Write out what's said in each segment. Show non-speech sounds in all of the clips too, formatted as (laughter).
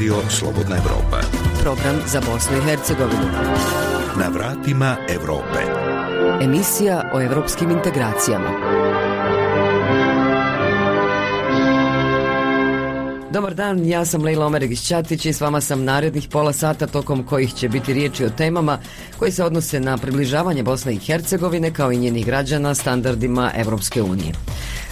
Radio Slobodna Evropa. Program za Bosnu i Hercegovinu. Na vratima Evrope. Emisija o evropskim integracijama. Dobar dan, ja sam Leila Omeregić-Ćatić i s vama sam narednih pola sata tokom kojih će biti riječi o temama koji se odnose na približavanje Bosne i Hercegovine kao i njenih građana standardima Evropske unije.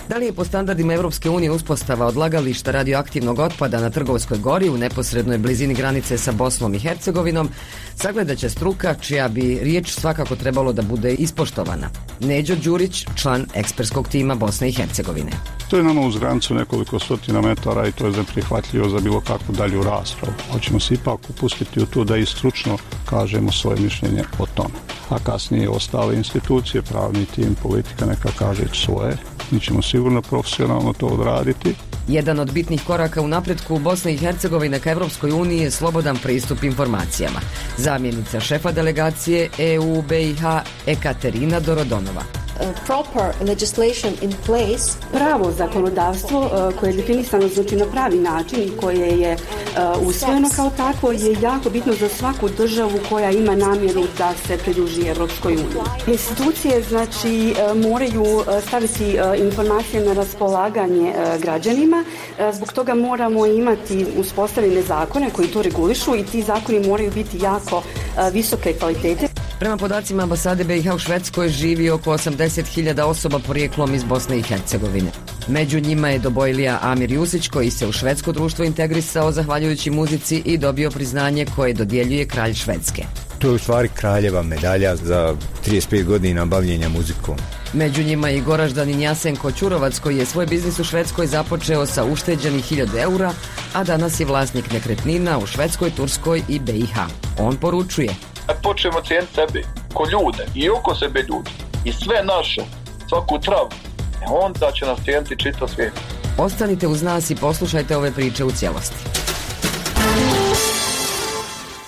Da li je po standardima Evropske unije uspostava odlagališta radioaktivnog otpada na Trgovskoj gori u neposrednoj blizini granice sa Bosnom i Hercegovinom, sagledaće struka čija bi riječ svakako trebalo da bude ispoštovana. Neđo Đurić, član eksperskog tima Bosne i Hercegovine. To je nama uz granicu nekoliko stotina metara i to je neprihvatljivo za bilo kakvu dalju raspravu. Hoćemo se ipak upustiti u to da i stručno kažemo svoje mišljenje o tome. A kasnije ostale institucije, pravni tim, politika neka kaže svoje mi ćemo sigurno profesionalno to odraditi. Jedan od bitnih koraka u napretku Bosne i Hercegovine ka Evropskoj uniji je slobodan pristup informacijama. Zamjenica šefa delegacije EU BiH Ekaterina Dorodonova proper legislation in place. Pravo zakonodavstvo e, koje je definisano znači na pravi način i koje je e, usvojeno kao takvo je jako bitno za svaku državu koja ima namjeru da se pridruži Evropskoj uniji. Institucije znači e, moraju staviti informacije na raspolaganje građanima. Zbog toga moramo imati uspostavljene zakone koji to regulišu i ti zakoni moraju biti jako visoke kvalitete. Prema podacima ambasade BiH u Švedskoj živi oko 80.000 osoba porijeklom iz Bosne i Hercegovine. Među njima je dobojlija Amir Jusić koji se u švedsko društvo integrisao zahvaljujući muzici i dobio priznanje koje dodjeljuje kralj Švedske. To je u stvari kraljeva medalja za 35 godina bavljenja muzikom. Među njima je i goraždanin Jasenko Ćurovac koji je svoj biznis u Švedskoj započeo sa ušteđenih 1000 eura, a danas je vlasnik nekretnina u Švedskoj, Turskoj i BiH. On poručuje – E, počnemo cijeniti sebe, ko ljude i oko sebe ljudi, i sve naše, svaku travu, e, onda će nas cijeniti čito svijet. Ostanite uz nas i poslušajte ove priče u cijelosti.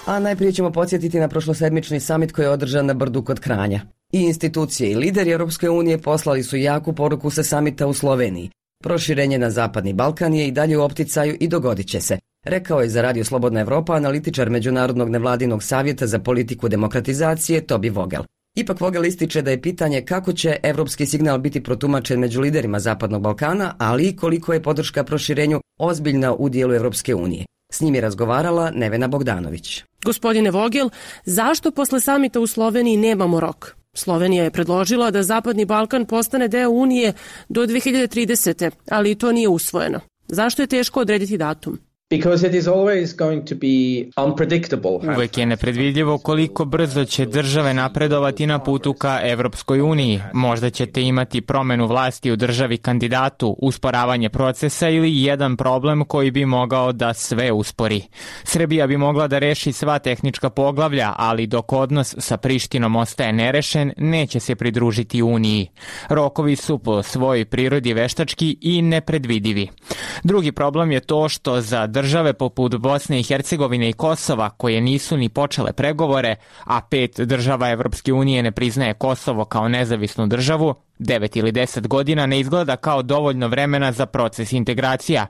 A najprije ćemo podsjetiti na prošlosedmični samit koji je održan na Brdu kod Kranja. I institucije i lideri Europske unije poslali su jaku poruku sa samita u Sloveniji. Proširenje na Zapadni Balkan je i dalje u opticaju i dogodit će se rekao je za Radio Slobodna Evropa analitičar Međunarodnog nevladinog savjeta za politiku demokratizacije Tobi Vogel. Ipak Vogel ističe da je pitanje kako će evropski signal biti protumačen među liderima Zapadnog Balkana, ali i koliko je podrška proširenju ozbiljna u dijelu Evropske unije. S njim je razgovarala Nevena Bogdanović. Gospodine Vogel, zašto posle samita u Sloveniji nemamo rok? Slovenija je predložila da Zapadni Balkan postane deo Unije do 2030. ali to nije usvojeno. Zašto je teško odrediti datum? Because it is always going to be unpredictable. Uvek je nepredvidljivo koliko brzo će države napredovati na putu ka Evropskoj uniji. Možda ćete imati promenu vlasti u državi kandidatu, usporavanje procesa ili jedan problem koji bi mogao da sve uspori. Srbija bi mogla da reši sva tehnička poglavlja, ali dok odnos sa Prištinom ostaje nerešen, neće se pridružiti uniji. Rokovi su po svojoj prirodi veštački i nepredvidivi. Drugi problem je to što za države poput Bosne i Hercegovine i Kosova koje nisu ni počele pregovore, a pet država Evropske unije ne priznaje Kosovo kao nezavisnu državu, 9 ili 10 godina ne izgleda kao dovoljno vremena za proces integracija.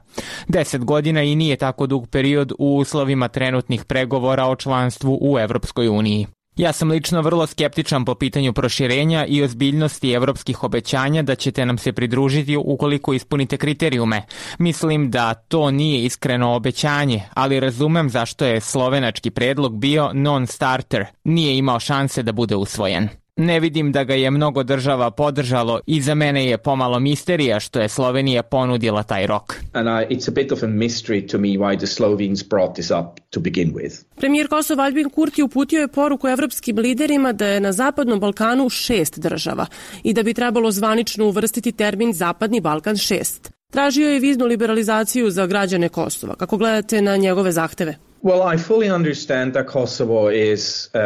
10 godina i nije tako dug period u uslovima trenutnih pregovora o članstvu u Evropskoj uniji. Ja sam lično vrlo skeptičan po pitanju proširenja i ozbiljnosti evropskih obećanja da ćete nam se pridružiti ukoliko ispunite kriterijume. Mislim da to nije iskreno obećanje, ali razumem zašto je slovenački predlog bio non-starter. Nije imao šanse da bude usvojen. Ne vidim da ga je mnogo država podržalo i za mene je pomalo misterija što je Slovenija ponudila taj rok. And uh, it's a bit of a mystery to me why the Slovenes brought this up to begin with. Premijer Kosova Albin Kurti uputio je poruku evropskim liderima da je na Zapadnom Balkanu šest država i da bi trebalo zvanično uvrstiti termin Zapadni Balkan 6. Tražio je viznu liberalizaciju za građane Kosova. Kako gledate na njegove zahteve? Well, I fully understand that Kosovo is uh,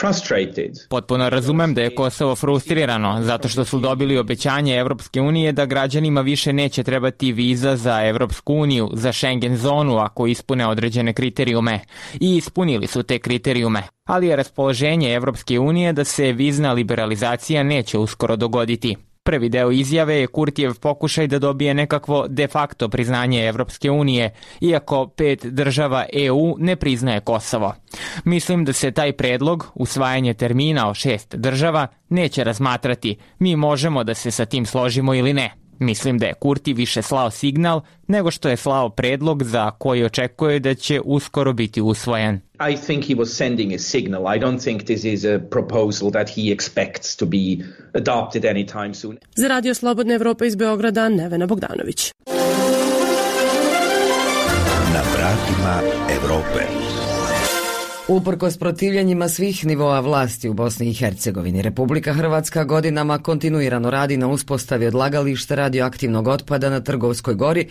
frustrated. Potpuno razumem da je Kosovo frustrirano zato što su dobili obećanje Evropske unije da građanima više neće trebati viza za Evropsku uniju, za Schengen zonu ako ispune određene kriterijume. I ispunili su te kriterijume. Ali je raspoloženje Evropske unije da se vizna liberalizacija neće uskoro dogoditi. Prvi deo izjave je Kurtijev pokušaj da dobije nekakvo de facto priznanje Evropske unije, iako pet država EU ne priznaje Kosovo. Mislim da se taj predlog, usvajanje termina o šest država, neće razmatrati. Mi možemo da se sa tim složimo ili ne. Mislim da je Kurti više slao signal nego što je slao predlog za koji očekuje da će uskoro biti usvojen. I think he was sending a signal. I don't think this is a proposal that he expects to be adopted anytime soon. Za Radio Slobodna Evropa iz Beograda, Nevena Bogdanović. Na vratima Evrope. Uprkos protivljenjima svih nivoa vlasti u Bosni i Hercegovini, Republika Hrvatska godinama kontinuirano radi na uspostavi odlagališta radioaktivnog otpada na Trgovskoj gori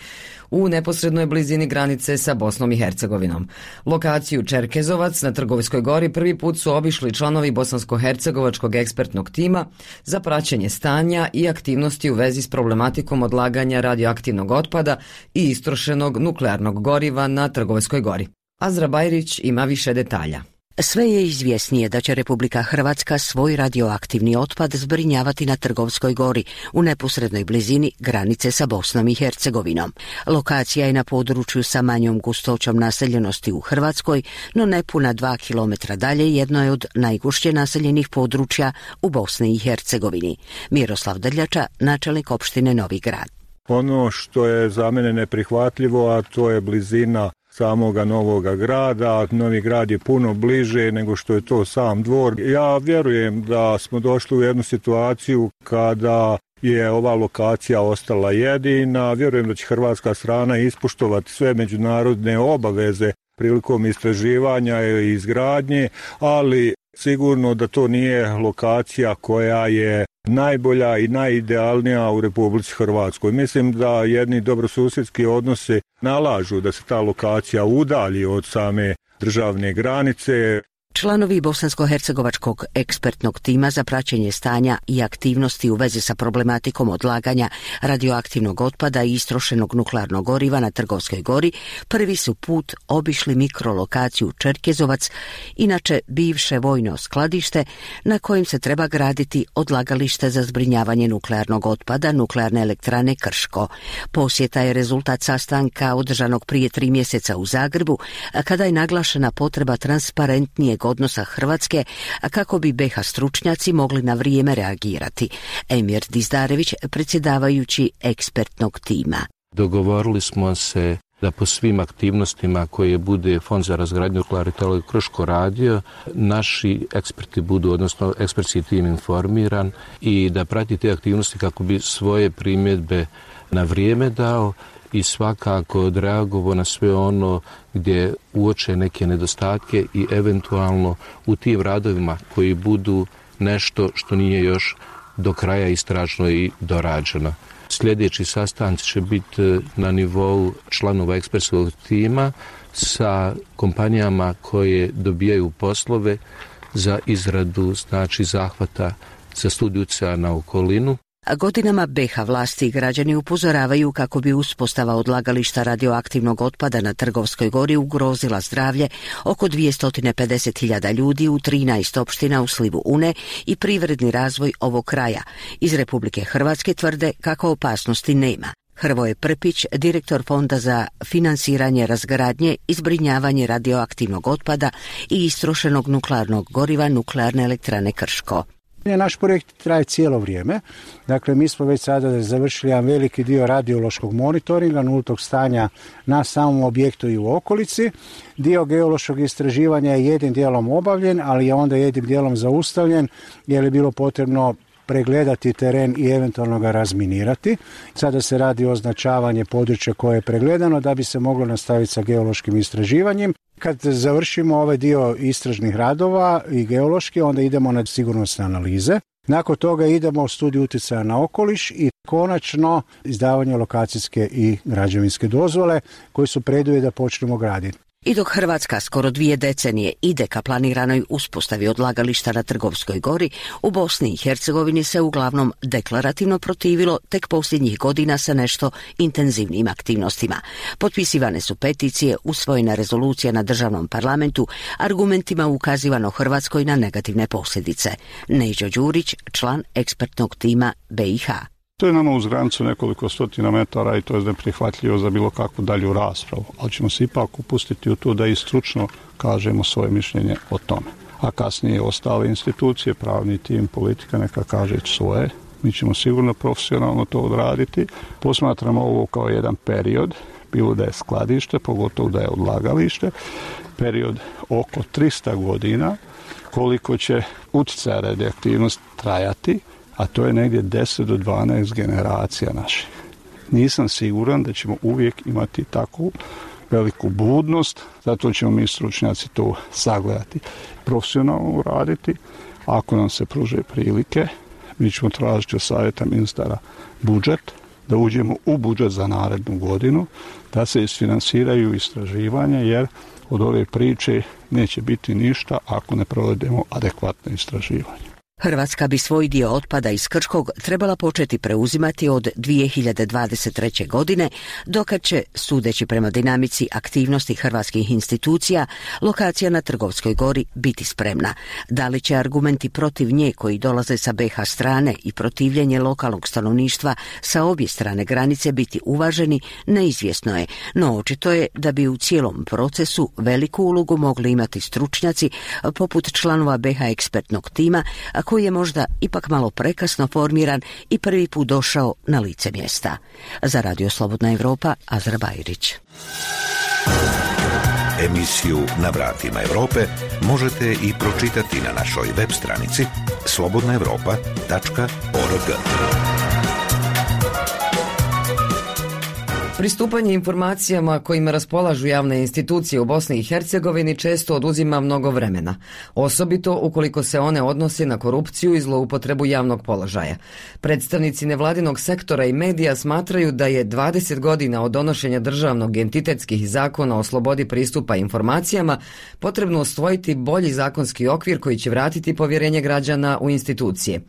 u neposrednoj blizini granice sa Bosnom i Hercegovinom. Lokaciju Čerkezovac na Trgovskoj gori prvi put su obišli članovi Bosansko-Hercegovačkog ekspertnog tima za praćenje stanja i aktivnosti u vezi s problematikom odlaganja radioaktivnog otpada i istrošenog nuklearnog goriva na Trgovskoj gori. Azra Bajrić ima više detalja. Sve je izvjesnije da će Republika Hrvatska svoj radioaktivni otpad zbrinjavati na Trgovskoj gori u neposrednoj blizini granice sa Bosnom i Hercegovinom. Lokacija je na području sa manjom gustoćom naseljenosti u Hrvatskoj, no nepuna dva kilometra dalje jedno je od najgušće naseljenih područja u Bosni i Hercegovini. Miroslav Drljača, načelnik opštine Novi grad. Ono što je za mene neprihvatljivo, a to je blizina samoga Novoga grada. Novi grad je puno bliže nego što je to sam dvor. Ja vjerujem da smo došli u jednu situaciju kada je ova lokacija ostala jedina. Vjerujem da će hrvatska strana ispuštovati sve međunarodne obaveze prilikom istraživanja i izgradnje, ali sigurno da to nije lokacija koja je najbolja i najidealnija u Republici Hrvatskoj. Mislim da jedni dobrosusjedski odnose nalažu da se ta lokacija udalji od same državne granice. Članovi Bosansko-Hercegovačkog ekspertnog tima za praćenje stanja i aktivnosti u vezi sa problematikom odlaganja radioaktivnog otpada i istrošenog nuklearnog goriva na Trgovskoj gori prvi su put obišli mikrolokaciju Čerkezovac, inače bivše vojno skladište na kojem se treba graditi odlagalište za zbrinjavanje nuklearnog otpada nuklearne elektrane Krško. Posjeta je rezultat sastanka održanog prije tri mjeseca u Zagrebu, kada je naglašena potreba transparentnijeg odnosa Hrvatske, a kako bi BH stručnjaci mogli na vrijeme reagirati. Emir Dizdarević, predsjedavajući ekspertnog tima. Dogovorili smo se da po svim aktivnostima koje bude Fond za razgradnju nuklearne Krško radio, naši eksperti budu, odnosno ekspertski tim informiran i da prati te aktivnosti kako bi svoje primjedbe na vrijeme dao i svakako dragovo na sve ono gdje uoče neke nedostatke i eventualno u tim radovima koji budu nešto što nije još do kraja istražno i dorađeno. Sljedeći sastanci će biti e, na nivou članova ekspertskog tima sa kompanijama koje dobijaju poslove za izradu znači zahvata za studiju na okolinu Godinama BH vlasti i građani upozoravaju kako bi uspostava odlagališta radioaktivnog otpada na Trgovskoj gori ugrozila zdravlje oko 250.000 ljudi u 13 opština u slivu Une i privredni razvoj ovog kraja. Iz Republike Hrvatske tvrde kako opasnosti nema. Hrvoje Prpić, direktor Fonda za finansiranje razgradnje i zbrinjavanje radioaktivnog otpada i istrošenog nuklearnog goriva nuklearne elektrane Krško. Naš projekt traje cijelo vrijeme. Dakle, mi smo već sada završili jedan veliki dio radiološkog monitoringa nultog stanja na samom objektu i u okolici. Dio geološkog istraživanja je jednim dijelom obavljen, ali je onda jednim dijelom zaustavljen jer je bilo potrebno pregledati teren i eventualno ga razminirati. Sada se radi o označavanje područja koje je pregledano da bi se moglo nastaviti sa geološkim istraživanjem. Kad završimo ovaj dio istražnih radova i geološki, onda idemo na sigurnosne analize. Nakon toga idemo u studiju utjecaja na okoliš i konačno izdavanje lokacijske i građevinske dozvole koji su preduje da počnemo graditi. I dok Hrvatska skoro dvije decenije ide ka planiranoj uspostavi odlagališta na Trgovskoj gori, u Bosni i Hercegovini se uglavnom deklarativno protivilo tek posljednjih godina sa nešto intenzivnim aktivnostima. Potpisivane su peticije, usvojena rezolucija na državnom parlamentu, argumentima ukazivano Hrvatskoj na negativne posljedice. Neđo Đurić, član ekspertnog tima BiH. To je nama uz granicu nekoliko stotina metara i to je neprihvatljivo za bilo kakvu dalju raspravu, ali ćemo se ipak upustiti u to da i stručno kažemo svoje mišljenje o tome. A kasnije ostale institucije, pravni tim, politika neka kaže svoje. Mi ćemo sigurno profesionalno to odraditi. Posmatramo ovo kao jedan period, bilo da je skladište, pogotovo da je odlagalište, period oko 300 godina, koliko će utjecaja radioaktivnost trajati, a to je negdje 10 do 12 generacija naših. Nisam siguran da ćemo uvijek imati takvu veliku budnost, zato ćemo mi stručnjaci to sagledati, profesionalno uraditi. Ako nam se pruže prilike, mi ćemo tražiti od savjeta ministara budžet, da uđemo u budžet za narednu godinu, da se isfinansiraju istraživanja, jer od ove priče neće biti ništa ako ne provedemo adekvatne istraživanje. Hrvatska bi svoj dio otpada iz Krškog trebala početi preuzimati od 2023. godine, dokad će, sudeći prema dinamici aktivnosti hrvatskih institucija, lokacija na Trgovskoj gori biti spremna. Da li će argumenti protiv nje koji dolaze sa BH strane i protivljenje lokalnog stanovništva sa obje strane granice biti uvaženi, neizvjesno je, no očito je da bi u cijelom procesu veliku ulogu mogli imati stručnjaci poput članova BH ekspertnog tima, koji je možda ipak malo prekasno formiran i prvi put došao na lice mjesta. Za Radio Slobodna Evropa, Azra Bajrić. Emisiju Na vratima Evrope možete i pročitati na našoj web stranici slobodnaevropa.org. Pristupanje informacijama kojima raspolažu javne institucije u Bosni i Hercegovini često oduzima mnogo vremena, osobito ukoliko se one odnose na korupciju i zloupotrebu javnog položaja. Predstavnici nevladinog sektora i medija smatraju da je 20 godina od donošenja državnog entitetskih zakona o slobodi pristupa informacijama potrebno osvojiti bolji zakonski okvir koji će vratiti povjerenje građana u institucije.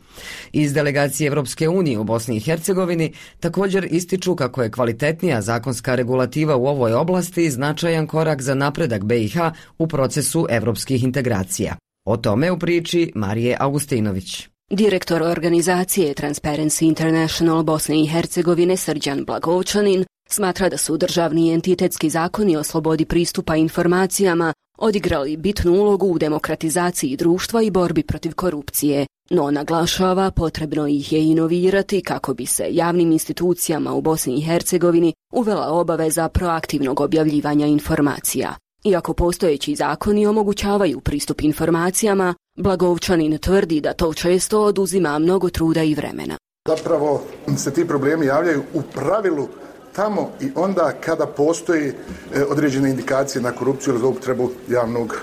Iz delegacije Evropske unije u Bosni i Hercegovini također ističu kako je kvalitetnija zakonska regulativa u ovoj oblasti značajan korak za napredak BiH u procesu evropskih integracija. O tome u priči Marije Augustinović. Direktor organizacije Transparency International Bosne i Hercegovine Srđan Blagovčanin smatra da su državni entitetski zakoni o slobodi pristupa informacijama odigrali bitnu ulogu u demokratizaciji društva i borbi protiv korupcije, no naglašava potrebno ih je inovirati kako bi se javnim institucijama u Bosni i Hercegovini uvela obaveza proaktivnog objavljivanja informacija. Iako postojeći zakoni omogućavaju pristup informacijama, Blagovčanin tvrdi da to često oduzima mnogo truda i vremena. Zapravo se ti problemi javljaju u pravilu tamo i onda kada postoji e, određene indikacije na korupciju ili zloupotrebu javnog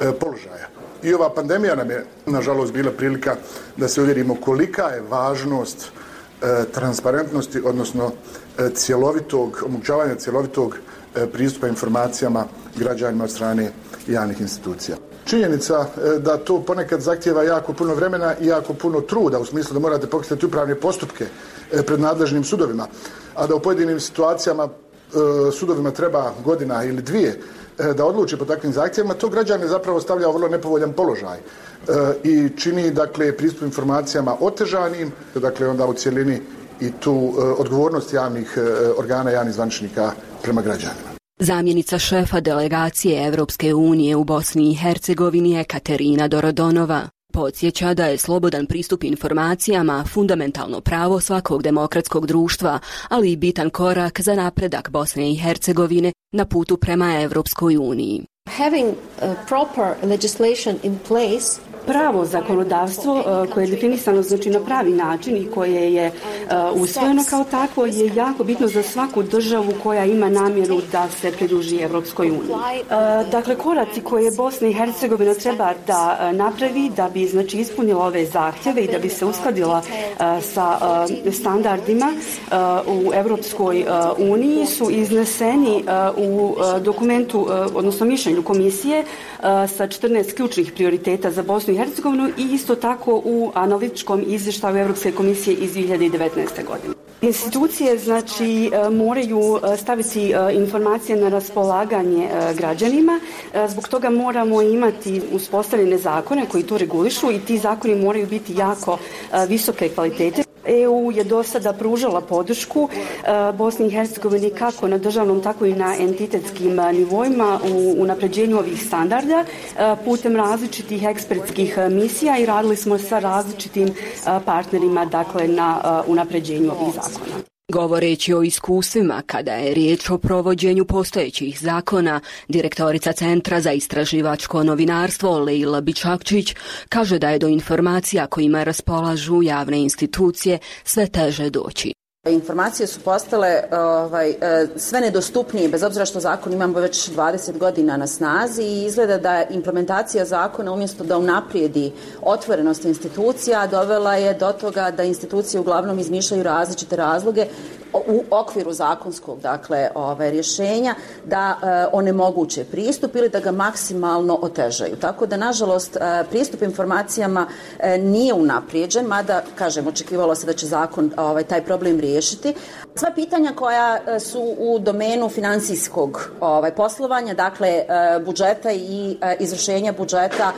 e, položaja. I ova pandemija nam je, nažalost, bila prilika da se uvjerimo kolika je važnost e, transparentnosti, odnosno e, cjelovitog, omogućavanja cjelovitog e, pristupa informacijama građanima od strane javnih institucija. Činjenica e, da to ponekad zahtjeva jako puno vremena i jako puno truda, u smislu da morate pokretati upravne postupke pred nadležnim sudovima, a da u pojedinim situacijama e, sudovima treba godina ili dvije e, da odluči po takvim zahtjevima, to građane zapravo stavlja u vrlo nepovoljan položaj e, i čini dakle pristup informacijama otežanim, dakle onda u cijelini i tu e, odgovornost javnih e, organa, javnih zvančnika prema građanima. Zamjenica šefa delegacije Evropske unije u Bosni i Hercegovini Katerina Dorodonova podsjeća da je slobodan pristup informacijama fundamentalno pravo svakog demokratskog društva, ali i bitan korak za napredak Bosne i Hercegovine na putu prema Evropskoj uniji. Having uh, proper legislation in place pravo zakonodavstvo e, koje je definisano znači na pravi način i koje je e, usvojeno kao takvo je jako bitno za svaku državu koja ima namjeru da se pridruži Evropskoj uniji. E, dakle, koraci koje Bosna i Hercegovina treba da napravi da bi znači ispunila ove zahtjeve i da bi se uskladila sa standardima u Evropskoj uniji su izneseni u dokumentu, odnosno mišljenju komisije sa 14 ključnih prioriteta za Bosnu i Hercegovinu i isto tako u analitičkom izvještaju Evropske komisije iz 2019. godine. Institucije znači e, moraju e, staviti e, informacije na raspolaganje građanima, zbog toga moramo imati uspostavljene zakone koji to regulišu i ti zakoni moraju biti jako visoke kvalitete. EU je do sada pružala podršku e, Bosni i Hercegovini kako na državnom, tako i na entitetskim e, nivoima u unapređenju ovih standarda e, putem različitih ekspertskih misija i radili smo sa različitim partnerima dakle, na unapređenju ovih zakona. Govoreći o iskustvima kada je riječ o provođenju postojećih zakona, direktorica Centra za istraživačko novinarstvo Leila Bičakčić kaže da je do informacija kojima raspolažu javne institucije sve teže doći. Informacije su postale e, ovaj, e, sve nedostupnije, bez obzira što zakon imamo već 20 godina na snazi i izgleda da implementacija zakona umjesto da unaprijedi otvorenost institucija dovela je do toga da institucije uglavnom izmišljaju različite razloge u okviru zakonskog dakle ove rješenja da e, onemoguće pristup ili da ga maksimalno otežaju. Tako da nažalost e, pristup informacijama e, nije unaprijeđen, mada kažem očekivalo se da će zakon ovaj taj problem riješiti. Sva pitanja koja e, su u domenu finansijskog ovaj poslovanja, dakle e, budžeta i e, izvršenja budžeta,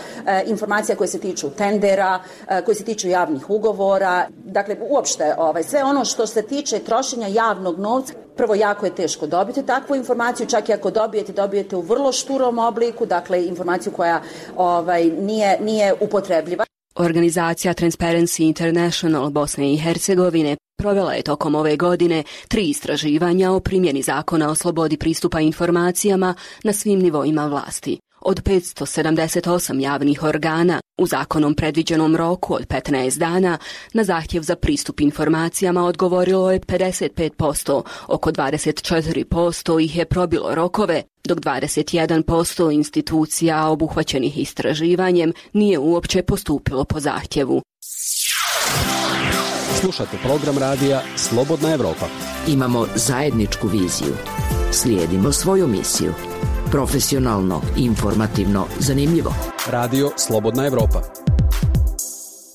informacija koje se tiču tendera, koje se tiču javnih ugovora, dakle uopšte ovaj sve ono što se tiče trošenja javnog novca, prvo jako je teško dobiti takvu informaciju, čak i ako dobijete, dobijete u vrlo šturom obliku, dakle informaciju koja ovaj nije nije upotrebljiva. Organizacija Transparency International Bosne i Hercegovine provela je tokom ove godine tri istraživanja o primjeni zakona o slobodi pristupa informacijama na svim nivoima vlasti. Od 578 javnih organa u zakonom predviđenom roku od 15 dana na zahtjev za pristup informacijama odgovorilo je 55%, oko 24% ih je probilo rokove, dok 21% institucija obuhvaćenih istraživanjem nije uopće postupilo po zahtjevu. Slušate program radija Slobodna Evropa. Imamo zajedničku viziju. Slijedimo svoju misiju – Profesionalno, informativno, zanimljivo. Radio Slobodna Evropa.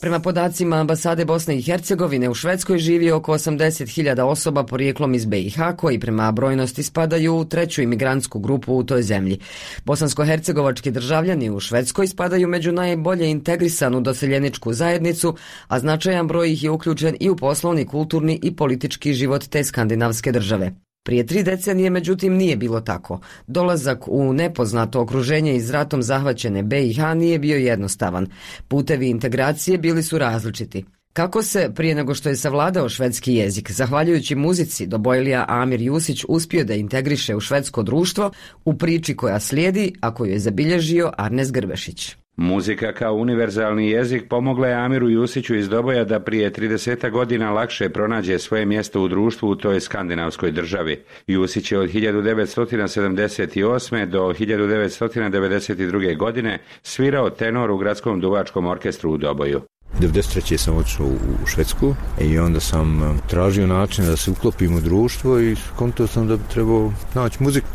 Prema podacima ambasade Bosne i Hercegovine u Švedskoj živi oko 80.000 osoba porijeklom iz BiH koji prema brojnosti spadaju u treću imigrantsku grupu u toj zemlji. Bosansko-hercegovački državljani u Švedskoj spadaju među najbolje integrisanu doseljeničku zajednicu, a značajan broj ih je uključen i u poslovni, kulturni i politički život te skandinavske države. Prije tri decenije, međutim, nije bilo tako. Dolazak u nepoznato okruženje iz ratom zahvaćene BiH nije bio jednostavan. Putevi integracije bili su različiti. Kako se, prije nego što je savladao švedski jezik, zahvaljujući muzici, Dobojlija Amir Jusić uspio da integriše u švedsko društvo u priči koja slijedi, a koju je zabilježio Arnes Grbešić. Muzika kao univerzalni jezik pomogla je Amiru Jusiću iz Doboja da prije 30 godina lakše pronađe svoje mjesto u društvu u toj skandinavskoj državi. Jusić je od 1978. do 1992. godine svirao tenor u gradskom duvačkom orkestru u Doboju. 93. sam otišao u Švedsku i onda sam tražio način da se uklopim u društvo i skontao sam da bi trebao naći muziku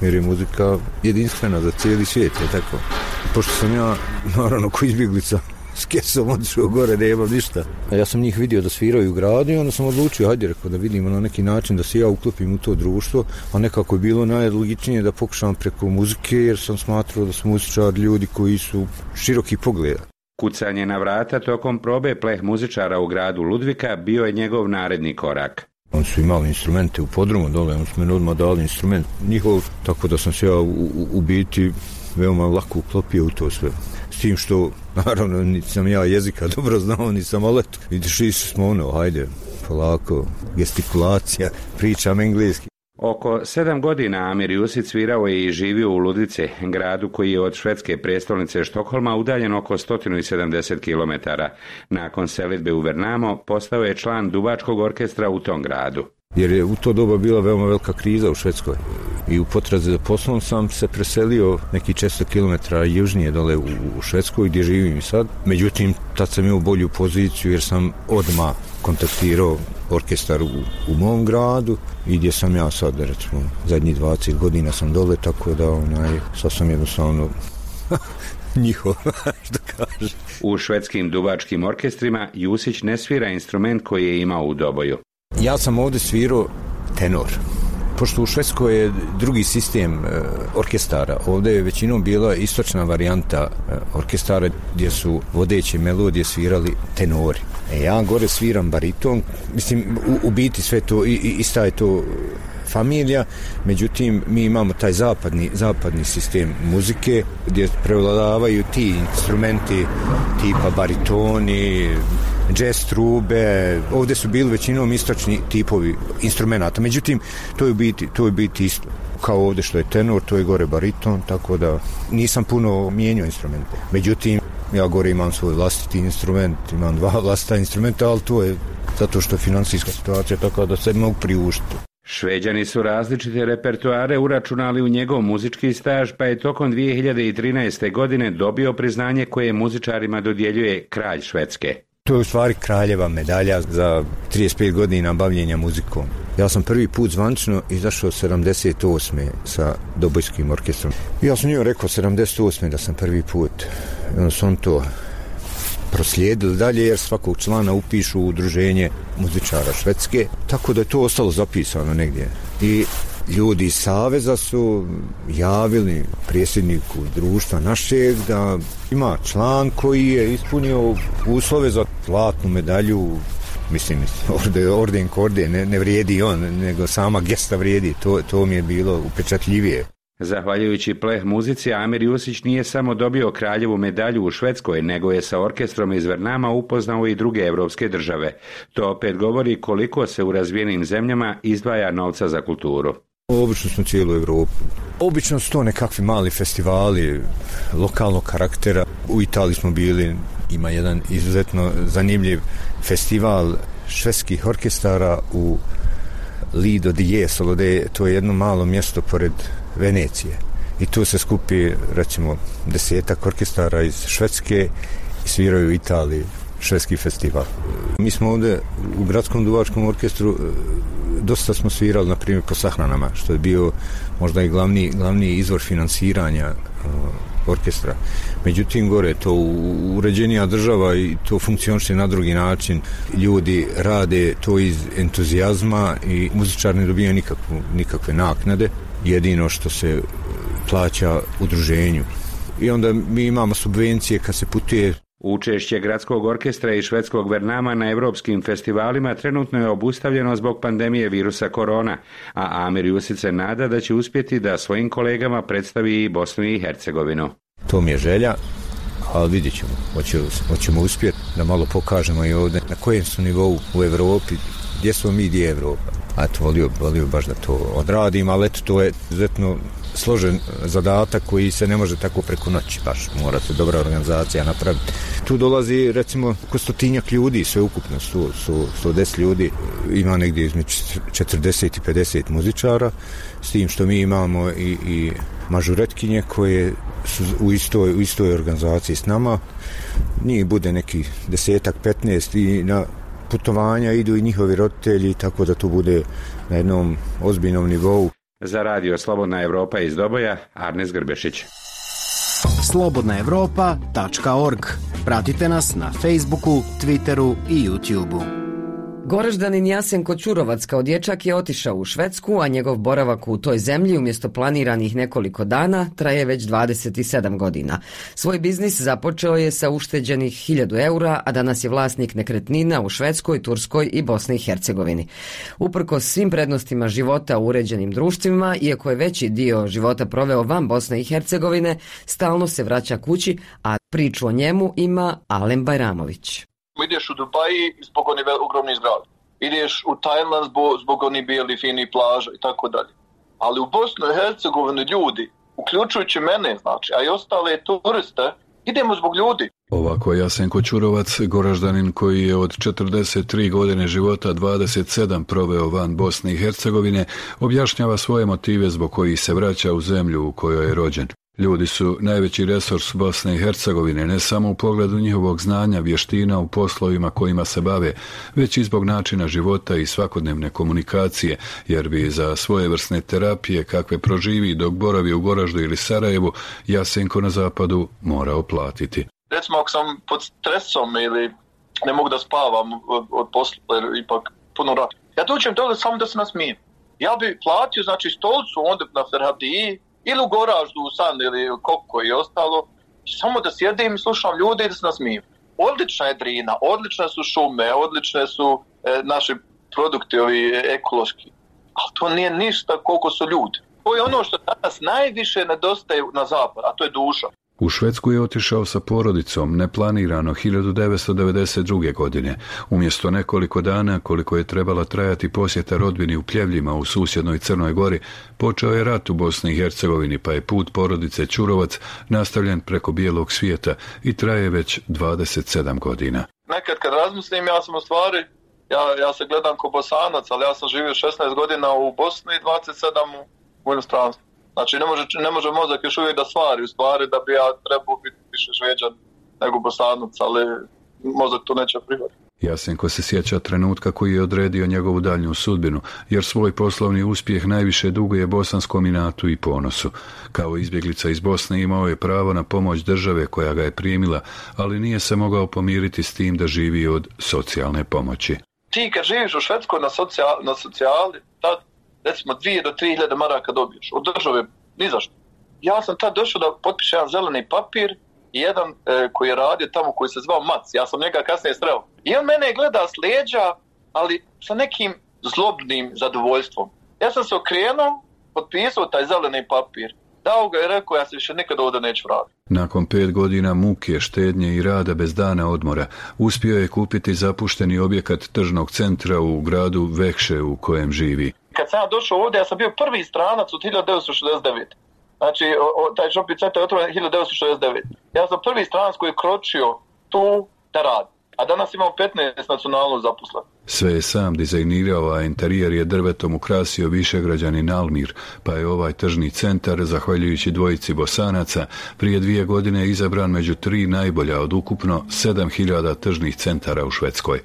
jer je muzika jedinstvena za cijeli svijet, je tako. Pošto sam ja, naravno, ko izbjeglica, s kesom odšao gore, da imam ništa. A ja sam njih vidio da sviraju u gradu i onda sam odlučio, hajde, rekao, da vidimo na neki način da se ja uklopim u to društvo, a nekako je bilo najlogičnije da pokušam preko muzike, jer sam smatrao da su muzičari ljudi koji su široki pogleda. Kucanje na vrata tokom probe pleh muzičara u gradu Ludvika bio je njegov naredni korak. Oni su imali instrumente u podrumu dole, oni su meni odmah dali instrument njihov, tako da sam se ja u, u, u biti veoma lako uklopio u to sve. S tim što, naravno, nisam ja jezika (laughs) dobro znao, nisam alet. Vidiš, išli smo ono, hajde, polako, gestikulacija, pričam engleski. Oko sedam godina Amir Jusic svirao je i živio u Ludice, gradu koji je od švedske prestolnice Štokholma udaljen oko 170 km. Nakon selitbe u Vernamo postao je član Dubačkog orkestra u tom gradu. Jer je u to doba bila veoma velika kriza u Švedskoj. I u potrazi za poslom sam se preselio neki 400 km južnije dole u, u Švedskoj gdje živim i sad. Međutim, tad sam imao bolju poziciju jer sam odma kontaktirao orkestar u, u mom gradu i gdje sam ja sad, recimo, zadnji 20 godina sam dole, tako da onaj, sad sam jednostavno (laughs) njihov, (laughs) što kaže. U švedskim duvačkim orkestrima Jusić ne svira instrument koji je imao u doboju. Ja sam ovdje svirao tenor. Pošto u Švedskoj je drugi sistem e, orkestara, ovdje je većinom bila istočna varijanta e, orkestara gdje su vodeće melodije svirali tenori. E, ja gore sviram bariton, mislim, u, u biti sve to, i, i, ista je to familija, međutim mi imamo taj zapadni zapadni sistem muzike gdje prevladavaju ti instrumenti tipa baritoni, jazz trube, ovdje su bili većinom istočni tipovi instrumenta. Međutim, to je biti, to je biti isto kao ovdje što je tenor, to je gore bariton, tako da nisam puno mijenio instrumente. Međutim, ja gore imam svoj vlastiti instrument, imam dva (laughs) vlastita instrumenta, ali to je zato što je financijska situacija tako da se mogu priuštiti. Šveđani su različite repertoare uračunali u njegov muzički staž, pa je tokom 2013. godine dobio priznanje koje muzičarima dodjeljuje kralj Švedske. To je u stvari kraljeva medalja za 35 godina bavljenja muzikom. Ja sam prvi put zvančno izašao 78. sa Dobojskim orkestrom. Ja sam njoj rekao 78. da sam prvi put. I sam to proslijedili dalje jer svakog člana upišu u udruženje muzičara Švedske. Tako da je to ostalo zapisano negdje. I ljudi iz Saveza su javili prijesedniku društva našeg da ima član koji je ispunio uslove za zlatnu medalju mislim, orden, orden korde ne, ne vrijedi on, nego sama gesta vrijedi, to, to mi je bilo upečatljivije. Zahvaljujući pleh muzici, Amir Jusić nije samo dobio kraljevu medalju u Švedskoj, nego je sa orkestrom iz Vernama upoznao i druge evropske države. To opet govori koliko se u razvijenim zemljama izdvaja novca za kulturu. Obično smo cijelu Evropu. Obično su to nekakvi mali festivali lokalnog karaktera. U Italiji smo bili, ima jedan izuzetno zanimljiv festival švedskih orkestara u Lido di Jesolo, to je jedno malo mjesto pored Venecije. I tu se skupi, recimo, desetak orkestara iz Švedske i sviraju u Italiji švedski festival. Mi smo ovdje u Gradskom duvačkom orkestru e, dosta smo svirali, na primjer, po sahranama, što je bio možda i glavni, glavni izvor finansiranja uh, e, orkestra. Međutim, gore to uređenija država i to funkcioniše na drugi način. Ljudi rade to iz entuzijazma i muzičar ne dobija nikakvu, nikakve naknade. Jedino što se plaća udruženju. I onda mi imamo subvencije kad se putuje Učešće gradskog orkestra i švedskog vernama na evropskim festivalima trenutno je obustavljeno zbog pandemije virusa korona, a Amir Jusic se nada da će uspjeti da svojim kolegama predstavi i Bosnu i Hercegovinu. To mi je želja, ali vidjet ćemo, hoćemo, hoćemo uspjeti da malo pokažemo i ovdje na kojem su nivou u Evropi, gdje smo mi, gdje je Evropa. A eto, volio, volio baš da to odradim, ali eto, to je izuzetno složen zadatak koji se ne može tako preko noći, baš mora se dobra organizacija napraviti. Tu dolazi recimo oko stotinjak ljudi, sve ukupno su, su 110 ljudi, ima negdje između 40 i 50 muzičara, s tim što mi imamo i, i mažuretkinje koje su u istoj, u istoj organizaciji s nama, njih bude neki desetak, 15 i na putovanja idu i njihovi roditelji, tako da to bude na jednom ozbiljnom nivou. Za radio Slobodna Evropa iz Doboja, Arnes Grbešić. Slobodnaevropa.org Pratite nas na Facebooku, Twitteru i YouTubeu. Goraždanin Jasen Kočurovac kao dječak je otišao u Švedsku, a njegov boravak u toj zemlji umjesto planiranih nekoliko dana traje već 27 godina. Svoj biznis započeo je sa ušteđenih 1000 eura, a danas je vlasnik nekretnina u Švedskoj, Turskoj i Bosni i Hercegovini. Uprko svim prednostima života u uređenim društvima, iako je veći dio života proveo van Bosne i Hercegovine, stalno se vraća kući, a priču o njemu ima Alen Bajramović ideš u Dubaji zbog one ogromne zgrade. ideš u Tajland zbog, zbog onih bijeli fini plaža i tako dalje. Ali u Bosnu i Hercegovini ljudi, uključujući mene, znači, a i ostale turiste, idemo zbog ljudi. Ovako Jasenko Čurovac, goraždanin koji je od 43 godine života 27 proveo van Bosne i Hercegovine, objašnjava svoje motive zbog kojih se vraća u zemlju u kojoj je rođen. Ljudi su najveći resurs Bosne i Hercegovine, ne samo u pogledu njihovog znanja, vještina u poslovima kojima se bave, već i zbog načina života i svakodnevne komunikacije, jer bi za svoje vrsne terapije, kakve proživi dok boravi u Goraždu ili Sarajevu, Jasenko na zapadu morao platiti. Recimo, ako sam pod stresom ili ne mogu da spavam od, od posla, jer ipak puno rad. Ja dođem dole samo da se nasmijem. Ja bi platio, znači, stolcu onda na Ferhadiji, ili u Goraždu, u San ili Koko i ostalo, samo da sjedim i slušam ljude i da se nasmijem. Odlična je drina, odlične su šume, odlične su e, naši produkti ovi e, ekološki. Ali to nije ništa koliko su ljudi. To je ono što danas najviše nedostaje na zapad, a to je duša. U Švedsku je otišao sa porodicom neplanirano 1992. godine. Umjesto nekoliko dana koliko je trebala trajati posjeta rodbini u Pljevljima u susjednoj Crnoj Gori, počeo je rat u Bosni i Hercegovini pa je put porodice Čurovac nastavljen preko bijelog svijeta i traje već 27 godina. Nekad kad razmislim, ja sam u stvari, ja, ja se gledam ko bosanac, ali ja sam živio 16 godina u Bosni i 27 u inostranstvu. Znači, ne može, ne može mozak još uvijek da stvari u stvari da bi ja trebao biti više žveđan nego bosanac, ali mozak to neće prihvatiti. Jasenko se sjeća trenutka koji je odredio njegovu daljnju sudbinu, jer svoj poslovni uspjeh najviše duguje bosanskom inatu i ponosu. Kao izbjeglica iz Bosne imao je pravo na pomoć države koja ga je primila, ali nije se mogao pomiriti s tim da živi od socijalne pomoći. Ti kad živiš u Švedskoj na, socijal, na socijali, tad recimo 2 do 3 hiljade maraka dobiješ od države, ni zašto. Ja sam tad došao da potpišem jedan zeleni papir i jedan e, koji je radio tamo koji se zvao Mac, ja sam njega kasnije sreo. I on mene gleda s leđa, ali sa nekim zlobnim zadovoljstvom. Ja sam se okrenuo, potpisao taj zeleni papir, dao ga i rekao ja se više nikada ovdje neću vratiti. Nakon pet godina muke, štednje i rada bez dana odmora, uspio je kupiti zapušteni objekat tržnog centra u gradu Vekše u kojem živi kad sam ja došao ovdje, ja sam bio prvi stranac od 1969. Znači, o, o, taj shopping centar je otvoren 1969. Ja sam prvi stranac koji je kročio tu da radi. A danas imamo 15 nacionalno zaposlenih. Sve je sam dizajnirao, a interijer je drvetom ukrasio višegrađani Almir, pa je ovaj tržni centar, zahvaljujući dvojici bosanaca, prije dvije godine izabran među tri najbolja od ukupno 7000 tržnih centara u Švedskoj.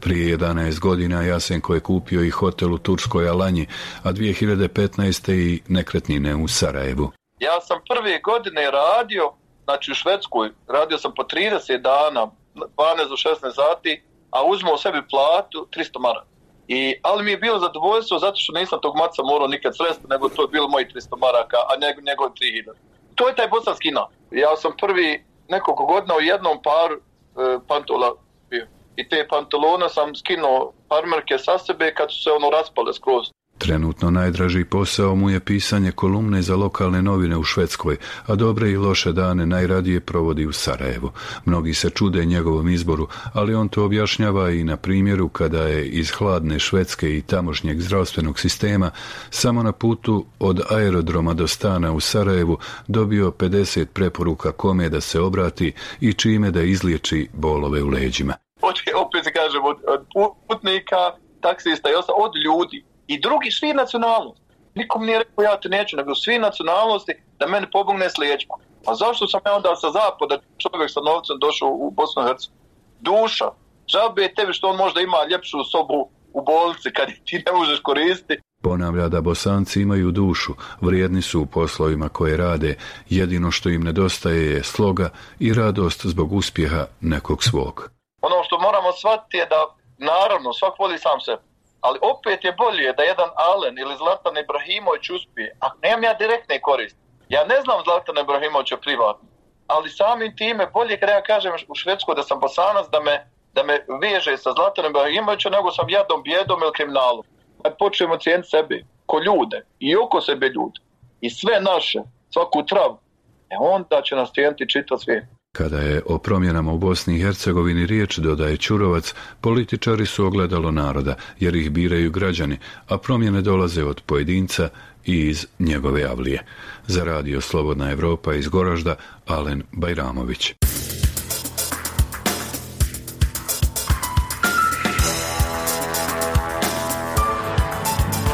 Prije 11 godina Jasenko je kupio i hotel u Turskoj Alanji, a 2015. i nekretnine u Sarajevu. Ja sam prve godine radio, znači u Švedskoj, radio sam po 30 dana, 12 do 16 sati, a uzmao sebi platu 300 maraka. I, ali mi je bilo zadovoljstvo zato što nisam tog maca morao nikad sresti, nego to je bilo moji 300 maraka, a njegov, njegov 3000. To je taj bosanski na. Ja sam prvi nekoliko godina u jednom paru e, pantola bio. I te pantalone sam skinuo parmerke sa sebe kad su se ono raspale skroz. Trenutno najdraži posao mu je pisanje kolumne za lokalne novine u Švedskoj, a dobre i loše dane najradije provodi u Sarajevu. Mnogi se čude njegovom izboru, ali on to objašnjava i na primjeru kada je iz hladne Švedske i tamošnjeg zdravstvenog sistema samo na putu od aerodroma do stana u Sarajevu dobio 50 preporuka kome da se obrati i čime da izliječi bolove u leđima. Opet se kažem, od, od putnika, taksista i osta, od ljudi i drugi svi nacionalnosti. Nikom nije rekao ja te neću, nego svi nacionalnosti da meni pobogne s liječkom. A zašto sam ja onda sa zapada čovjek sa novcem došao u Bosnu i Hercegovini? Duša. Žabe je tebi što on možda ima ljepšu sobu u bolnici kad ti ne možeš koristiti. Ponavlja da bosanci imaju dušu, vrijedni su u poslovima koje rade, jedino što im nedostaje je sloga i radost zbog uspjeha nekog svog. Ono što moramo shvatiti je da, naravno, svak voli sam sebe ali opet je bolje da jedan Alen ili Zlatan Ibrahimović uspije, a nemam ja direktne koriste. Ja ne znam Zlatan Ibrahimovića privatno, ali samim time bolje kada ja kažem u Švedskoj da sam bosanac, da me, da me veže sa Zlatan Ibrahimovićem, nego sam jadom, bjedom ili kriminalom. Kad počnemo cijeniti sebe, ko ljude i oko sebe ljude, i sve naše, svaku travu, e onda će nas cijeniti čitav svijet. Kada je o promjenama u Bosni i Hercegovini riječ, dodaje Čurovac, političari su ogledalo naroda, jer ih biraju građani, a promjene dolaze od pojedinca i iz njegove avlije. Za radio Slobodna Evropa iz Goražda, Alen Bajramović.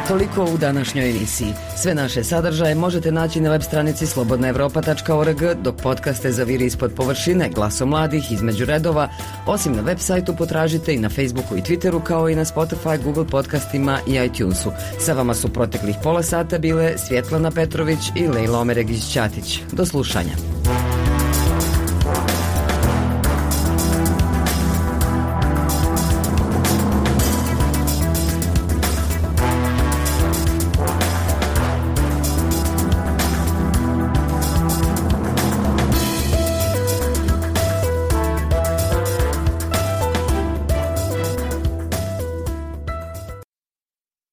Toliko u današnjoj emisiji. Sve naše sadržaje možete naći na web stranici slobodnaevropa.org, dok podcaste za viri ispod površine glaso mladih između redova, osim na web sajtu potražite i na Facebooku i Twitteru, kao i na Spotify, Google podcastima i iTunesu. Sa vama su proteklih pola sata bile Svjetlana Petrović i Lejla Omeregić-Ćatić. Do slušanja.